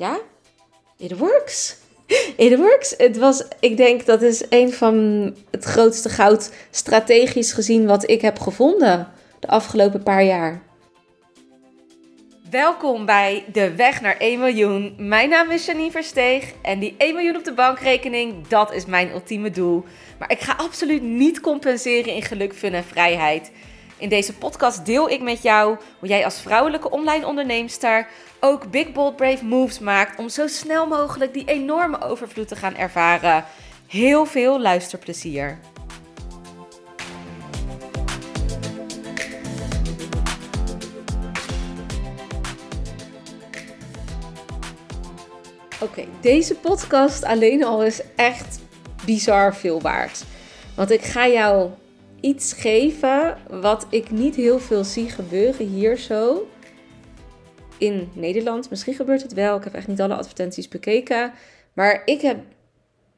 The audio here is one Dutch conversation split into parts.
Ja, it works. It works. Het was, ik denk dat is een van het grootste goud strategisch gezien wat ik heb gevonden de afgelopen paar jaar. Welkom bij De Weg naar 1 miljoen. Mijn naam is Janine Versteeg en die 1 miljoen op de bankrekening, dat is mijn ultieme doel. Maar ik ga absoluut niet compenseren in geluk, fun en vrijheid. In deze podcast deel ik met jou hoe jij als vrouwelijke online onderneemster ook big bold brave moves maakt om zo snel mogelijk die enorme overvloed te gaan ervaren. Heel veel luisterplezier. Oké, deze podcast alleen al is echt bizar veel waard. Want ik ga jou iets geven wat ik niet heel veel zie gebeuren hier zo in Nederland. Misschien gebeurt het wel. Ik heb echt niet alle advertenties bekeken. Maar ik heb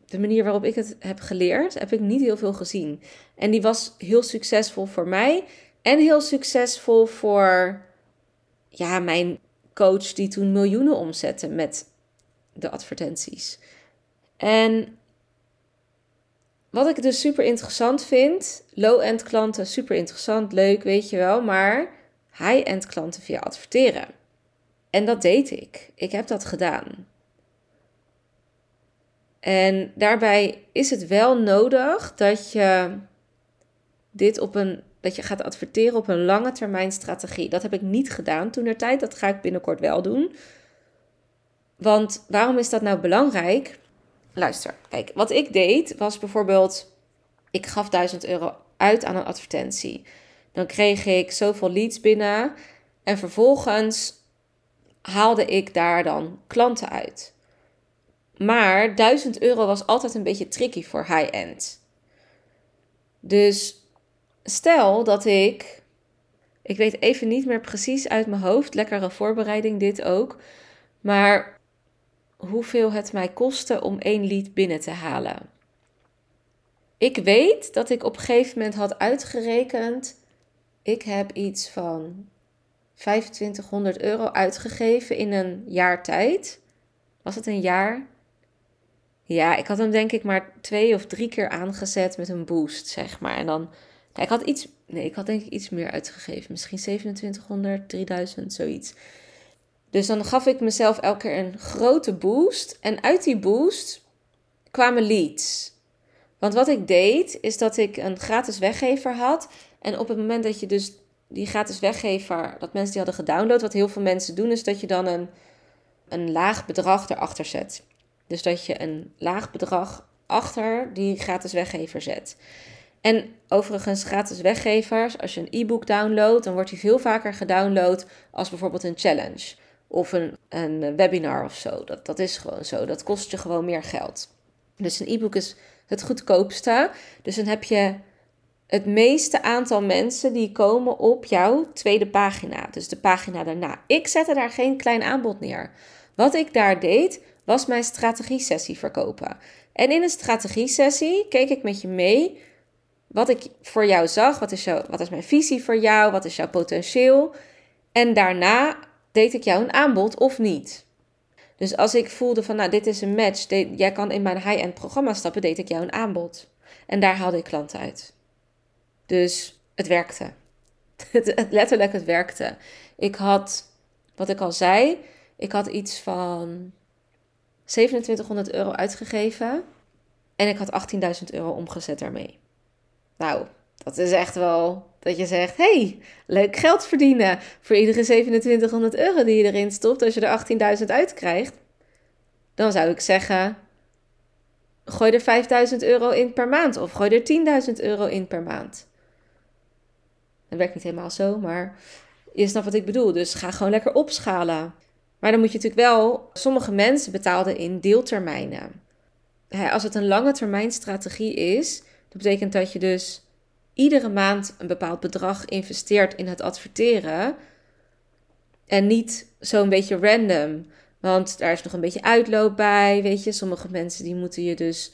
de manier waarop ik het heb geleerd, heb ik niet heel veel gezien. En die was heel succesvol voor mij. En heel succesvol voor ja, mijn coach die toen miljoenen omzette met de advertenties. En wat ik dus super interessant vind, low-end klanten super interessant, leuk, weet je wel, maar high-end klanten via adverteren. En dat deed ik. Ik heb dat gedaan. En daarbij is het wel nodig dat je dit op een dat je gaat adverteren op een lange termijn strategie. Dat heb ik niet gedaan toen er tijd. Dat ga ik binnenkort wel doen. Want waarom is dat nou belangrijk? Luister, kijk, wat ik deed was bijvoorbeeld, ik gaf 1000 euro uit aan een advertentie. Dan kreeg ik zoveel leads binnen en vervolgens haalde ik daar dan klanten uit. Maar 1000 euro was altijd een beetje tricky voor high-end. Dus stel dat ik, ik weet even niet meer precies uit mijn hoofd, lekkere voorbereiding dit ook, maar hoeveel het mij kostte om één lied binnen te halen. Ik weet dat ik op een gegeven moment had uitgerekend. Ik heb iets van 2500 euro uitgegeven in een jaar tijd. Was het een jaar? Ja, ik had hem denk ik maar twee of drie keer aangezet met een boost, zeg maar. En dan, ik had iets, nee, ik had denk ik iets meer uitgegeven. Misschien 2700, 3000, zoiets. Dus dan gaf ik mezelf elke keer een grote boost. En uit die boost kwamen leads. Want wat ik deed, is dat ik een gratis weggever had. En op het moment dat je dus die gratis weggever, dat mensen die hadden gedownload, wat heel veel mensen doen, is dat je dan een, een laag bedrag erachter zet. Dus dat je een laag bedrag achter die gratis weggever zet. En overigens, gratis weggevers, als je een e-book downloadt, dan wordt die veel vaker gedownload als bijvoorbeeld een challenge of een, een webinar of zo. Dat, dat is gewoon zo. Dat kost je gewoon meer geld. Dus een e-book is het goedkoopste. Dus dan heb je het meeste aantal mensen die komen op jouw tweede pagina. Dus de pagina daarna. Ik zette daar geen klein aanbod neer. Wat ik daar deed, was mijn strategie-sessie verkopen. En in een strategie-sessie keek ik met je mee wat ik voor jou zag. Wat is, jouw, wat is mijn visie voor jou? Wat is jouw potentieel? En daarna deed ik jou een aanbod of niet? Dus als ik voelde van, nou, dit is een match, jij kan in mijn high-end programma stappen, deed ik jou een aanbod. En daar haalde ik klanten uit. Dus het werkte. Letterlijk, het werkte. Ik had, wat ik al zei, ik had iets van 2700 euro uitgegeven. En ik had 18.000 euro omgezet daarmee. Nou, dat is echt wel dat je zegt: hey, leuk geld verdienen. Voor iedere 2700 euro die je erin stopt, als je er 18.000 uitkrijgt, dan zou ik zeggen: gooi er 5000 euro in per maand of gooi er 10.000 euro in per maand. Dat werkt niet helemaal zo, maar je snapt wat ik bedoel. Dus ga gewoon lekker opschalen. Maar dan moet je natuurlijk wel, sommige mensen betaalden in deeltermijnen. Als het een lange termijn strategie is, dat betekent dat je dus iedere maand een bepaald bedrag investeert in het adverteren. En niet zo'n beetje random. Want daar is nog een beetje uitloop bij. Weet je, sommige mensen die moeten je dus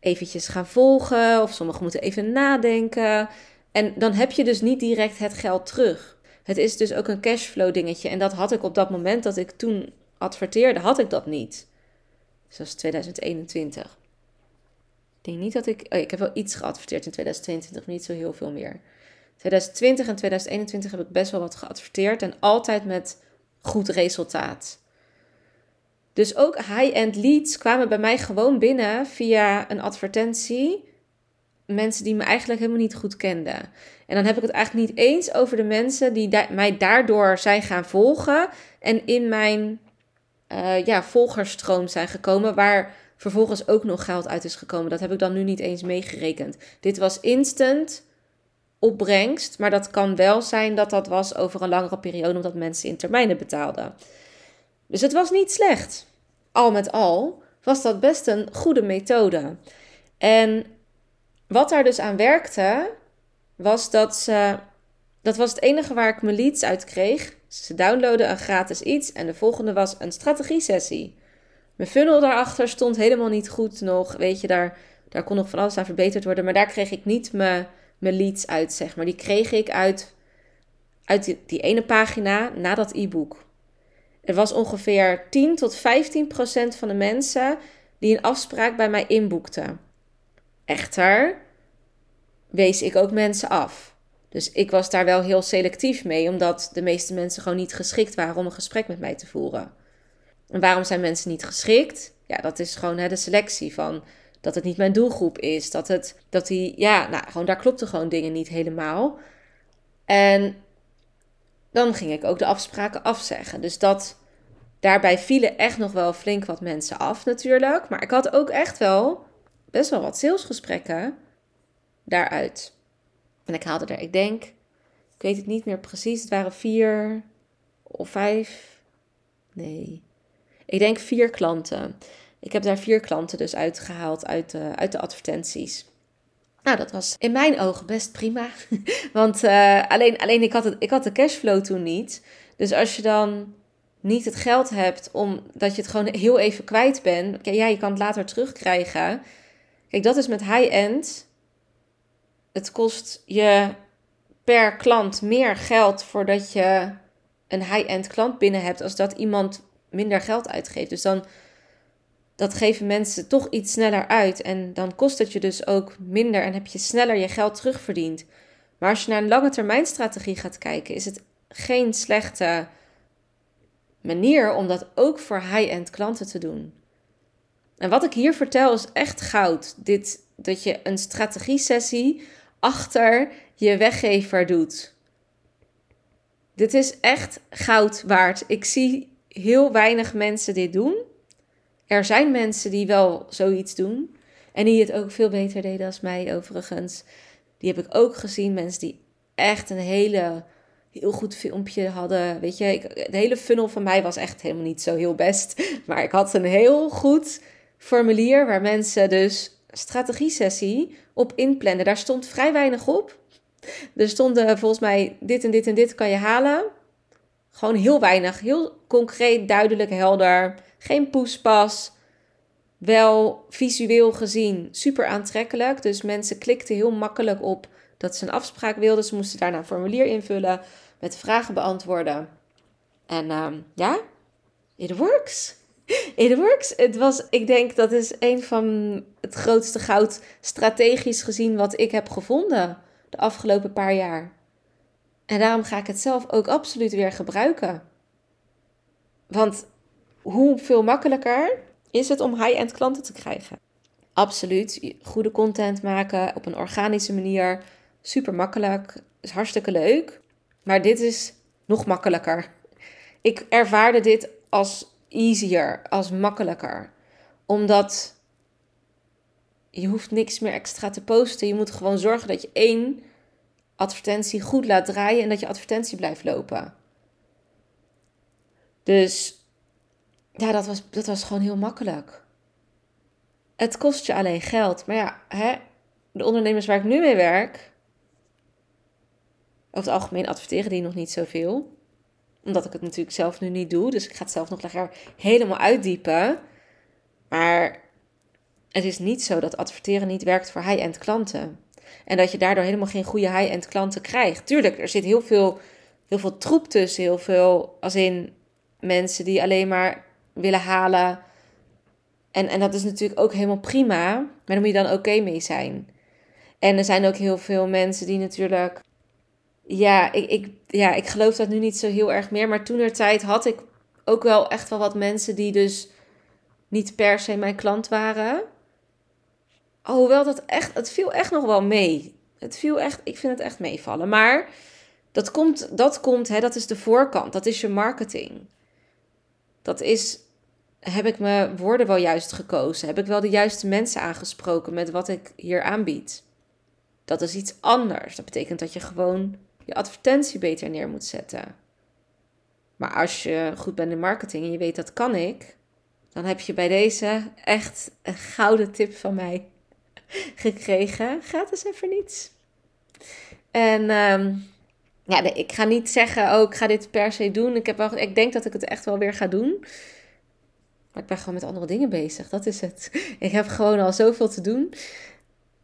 eventjes gaan volgen. Of sommigen moeten even nadenken. En dan heb je dus niet direct het geld terug. Het is dus ook een cashflow dingetje. En dat had ik op dat moment dat ik toen adverteerde, had ik dat niet. Dus dat is 2021. Denk niet dat ik... Oh, ik heb wel iets geadverteerd in 2022, maar niet zo heel veel meer. 2020 en 2021 heb ik best wel wat geadverteerd en altijd met goed resultaat. Dus ook high-end leads kwamen bij mij gewoon binnen via een advertentie. Mensen die me eigenlijk helemaal niet goed kenden. En dan heb ik het eigenlijk niet eens over de mensen die mij daardoor zijn gaan volgen. En in mijn uh, ja, volgerstroom zijn gekomen. Waar vervolgens ook nog geld uit is gekomen. Dat heb ik dan nu niet eens meegerekend. Dit was instant opbrengst. Maar dat kan wel zijn dat dat was over een langere periode. Omdat mensen in termijnen betaalden. Dus het was niet slecht. Al met al was dat best een goede methode. En wat daar dus aan werkte, was dat ze. Dat was het enige waar ik mijn leads uit kreeg. Ze downloaden een gratis iets en de volgende was een strategie-sessie. Mijn funnel daarachter stond helemaal niet goed nog. Weet je, daar, daar kon nog van alles aan verbeterd worden. Maar daar kreeg ik niet mijn, mijn leads uit, zeg maar. Die kreeg ik uit, uit die, ene pagina na dat e-book. Er was ongeveer 10 tot 15 procent van de mensen die een afspraak bij mij inboekten. Echter wees ik ook mensen af. Dus ik was daar wel heel selectief mee, omdat de meeste mensen gewoon niet geschikt waren om een gesprek met mij te voeren. En waarom zijn mensen niet geschikt? Ja, dat is gewoon hè, de selectie van dat het niet mijn doelgroep is. Dat het, dat die, ja, nou, gewoon daar klopten gewoon dingen niet helemaal. En dan ging ik ook de afspraken afzeggen. Dus dat, daarbij vielen echt nog wel flink wat mensen af natuurlijk. Maar ik had ook echt wel best wel wat salesgesprekken daaruit. En ik haalde er, ik denk, ik weet het niet meer precies, het waren vier of vijf. Nee, ik denk vier klanten. Ik heb daar vier klanten dus uitgehaald uit de, uit de advertenties. Nou, dat was in mijn ogen best prima. Want uh, alleen, alleen ik, had het, ik had de cashflow toen niet. Dus als je dan niet het geld hebt omdat je het gewoon heel even kwijt bent. Ja, je kan het later terugkrijgen. Kijk, dat is met high-end. Het kost je per klant meer geld voordat je een high-end klant binnen hebt, als dat iemand minder geld uitgeeft. Dus dan dat geven mensen toch iets sneller uit. En dan kost het je dus ook minder en heb je sneller je geld terugverdiend. Maar als je naar een lange termijn strategie gaat kijken, is het geen slechte manier om dat ook voor high-end klanten te doen. En wat ik hier vertel is echt goud. Dit, dat je een strategie-sessie achter je weggever doet. Dit is echt goud waard. Ik zie heel weinig mensen dit doen. Er zijn mensen die wel zoiets doen. En die het ook veel beter deden als mij, overigens. Die heb ik ook gezien. Mensen die echt een hele, heel goed filmpje hadden. Weet je, ik, de hele funnel van mij was echt helemaal niet zo heel best. Maar ik had een heel goed formulier waar mensen dus strategie-sessie op inplannen. Daar stond vrij weinig op. Er stonden volgens mij dit en dit en dit kan je halen. Gewoon heel weinig. Heel concreet, duidelijk, helder. Geen poespas. Wel visueel gezien super aantrekkelijk. Dus mensen klikten heel makkelijk op dat ze een afspraak wilden. Ze moesten daarna een formulier invullen met vragen beantwoorden. En um, ja, it works. It works. Het was, ik denk dat is een van het grootste goud strategisch gezien wat ik heb gevonden de afgelopen paar jaar. En daarom ga ik het zelf ook absoluut weer gebruiken. Want hoeveel makkelijker is het om high-end klanten te krijgen? Absoluut. Goede content maken op een organische manier. Super makkelijk. Is hartstikke leuk. Maar dit is nog makkelijker. Ik ervaarde dit als easier, als makkelijker. Omdat je hoeft niks meer extra te posten. Je moet gewoon zorgen dat je één advertentie goed laat draaien en dat je advertentie blijft lopen. Dus ja, dat was, dat was gewoon heel makkelijk. Het kost je alleen geld. Maar ja, hè, de ondernemers waar ik nu mee werk, over het algemeen adverteren die nog niet zoveel. Omdat ik het natuurlijk zelf nu niet doe. Dus ik ga het zelf nog lekker helemaal uitdiepen. Maar het is niet zo dat adverteren niet werkt voor high-end klanten. En dat je daardoor helemaal geen goede high-end klanten krijgt. Tuurlijk, er zit heel veel, heel veel troep tussen. Heel veel, als in mensen die alleen maar willen halen. En, en dat is natuurlijk ook helemaal prima, maar daar moet je dan oké mee zijn. En er zijn ook heel veel mensen die natuurlijk. Ja ik, ik, ja, ik geloof dat nu niet zo heel erg meer. Maar toen er tijd had ik ook wel echt wel wat mensen die dus niet per se mijn klant waren. Hoewel dat echt, het viel echt nog wel mee. Het viel echt, ik vind het echt meevallen. Maar dat komt, dat komt, hè, dat is de voorkant. Dat is je marketing. Dat is, heb ik mijn woorden wel juist gekozen? Heb ik wel de juiste mensen aangesproken met wat ik hier aanbied? Dat is iets anders. Dat betekent dat je gewoon je advertentie beter neer moet zetten. Maar als je goed bent in marketing en je weet dat kan ik, dan heb je bij deze echt een gouden tip van mij gekregen. Gratis en voor niets. En um, ja, ik ga niet zeggen, oh, ik ga dit per se doen. Ik, heb wel, ik denk dat ik het echt wel weer ga doen. Maar ik ben gewoon met andere dingen bezig. Dat is het. Ik heb gewoon al zoveel te doen.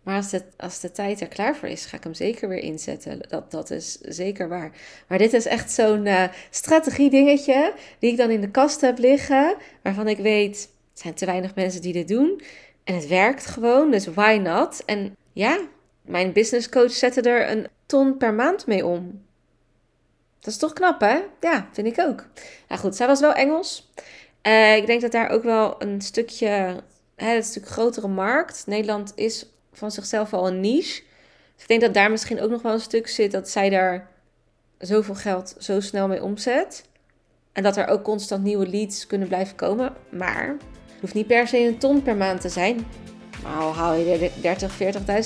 Maar als de, als de tijd er klaar voor is, ga ik hem zeker weer inzetten. Dat, dat is zeker waar. Maar dit is echt zo'n uh, strategie-dingetje die ik dan in de kast heb liggen. Waarvan ik weet, er zijn te weinig mensen die dit doen. En het werkt gewoon, dus why not? En ja, mijn business coach zette er een ton per maand mee om. Dat is toch knap, hè? Ja, vind ik ook. Nou goed, zij was wel Engels. Uh, ik denk dat daar ook wel een stukje, hè, het stuk grotere markt. Nederland is van zichzelf al een niche. Dus ik denk dat daar misschien ook nog wel een stuk zit dat zij daar zoveel geld zo snel mee omzet. En dat er ook constant nieuwe leads kunnen blijven komen. Maar hoeft niet per se een ton per maand te zijn. Maar al haal je er 30,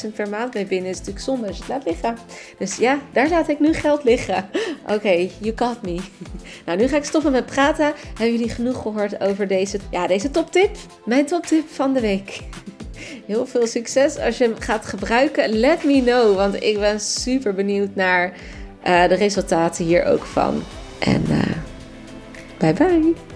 40.000 per maand mee binnen, is het natuurlijk zonde als je het laat liggen. Dus ja, daar laat ik nu geld liggen. Oké, you got me. Nou, nu ga ik stoppen met praten. Hebben jullie genoeg gehoord over deze, ja, deze toptip? Mijn toptip van de week. Heel veel succes als je hem gaat gebruiken. Let me know, want ik ben super benieuwd naar uh, de resultaten hier ook van. En uh, bye bye.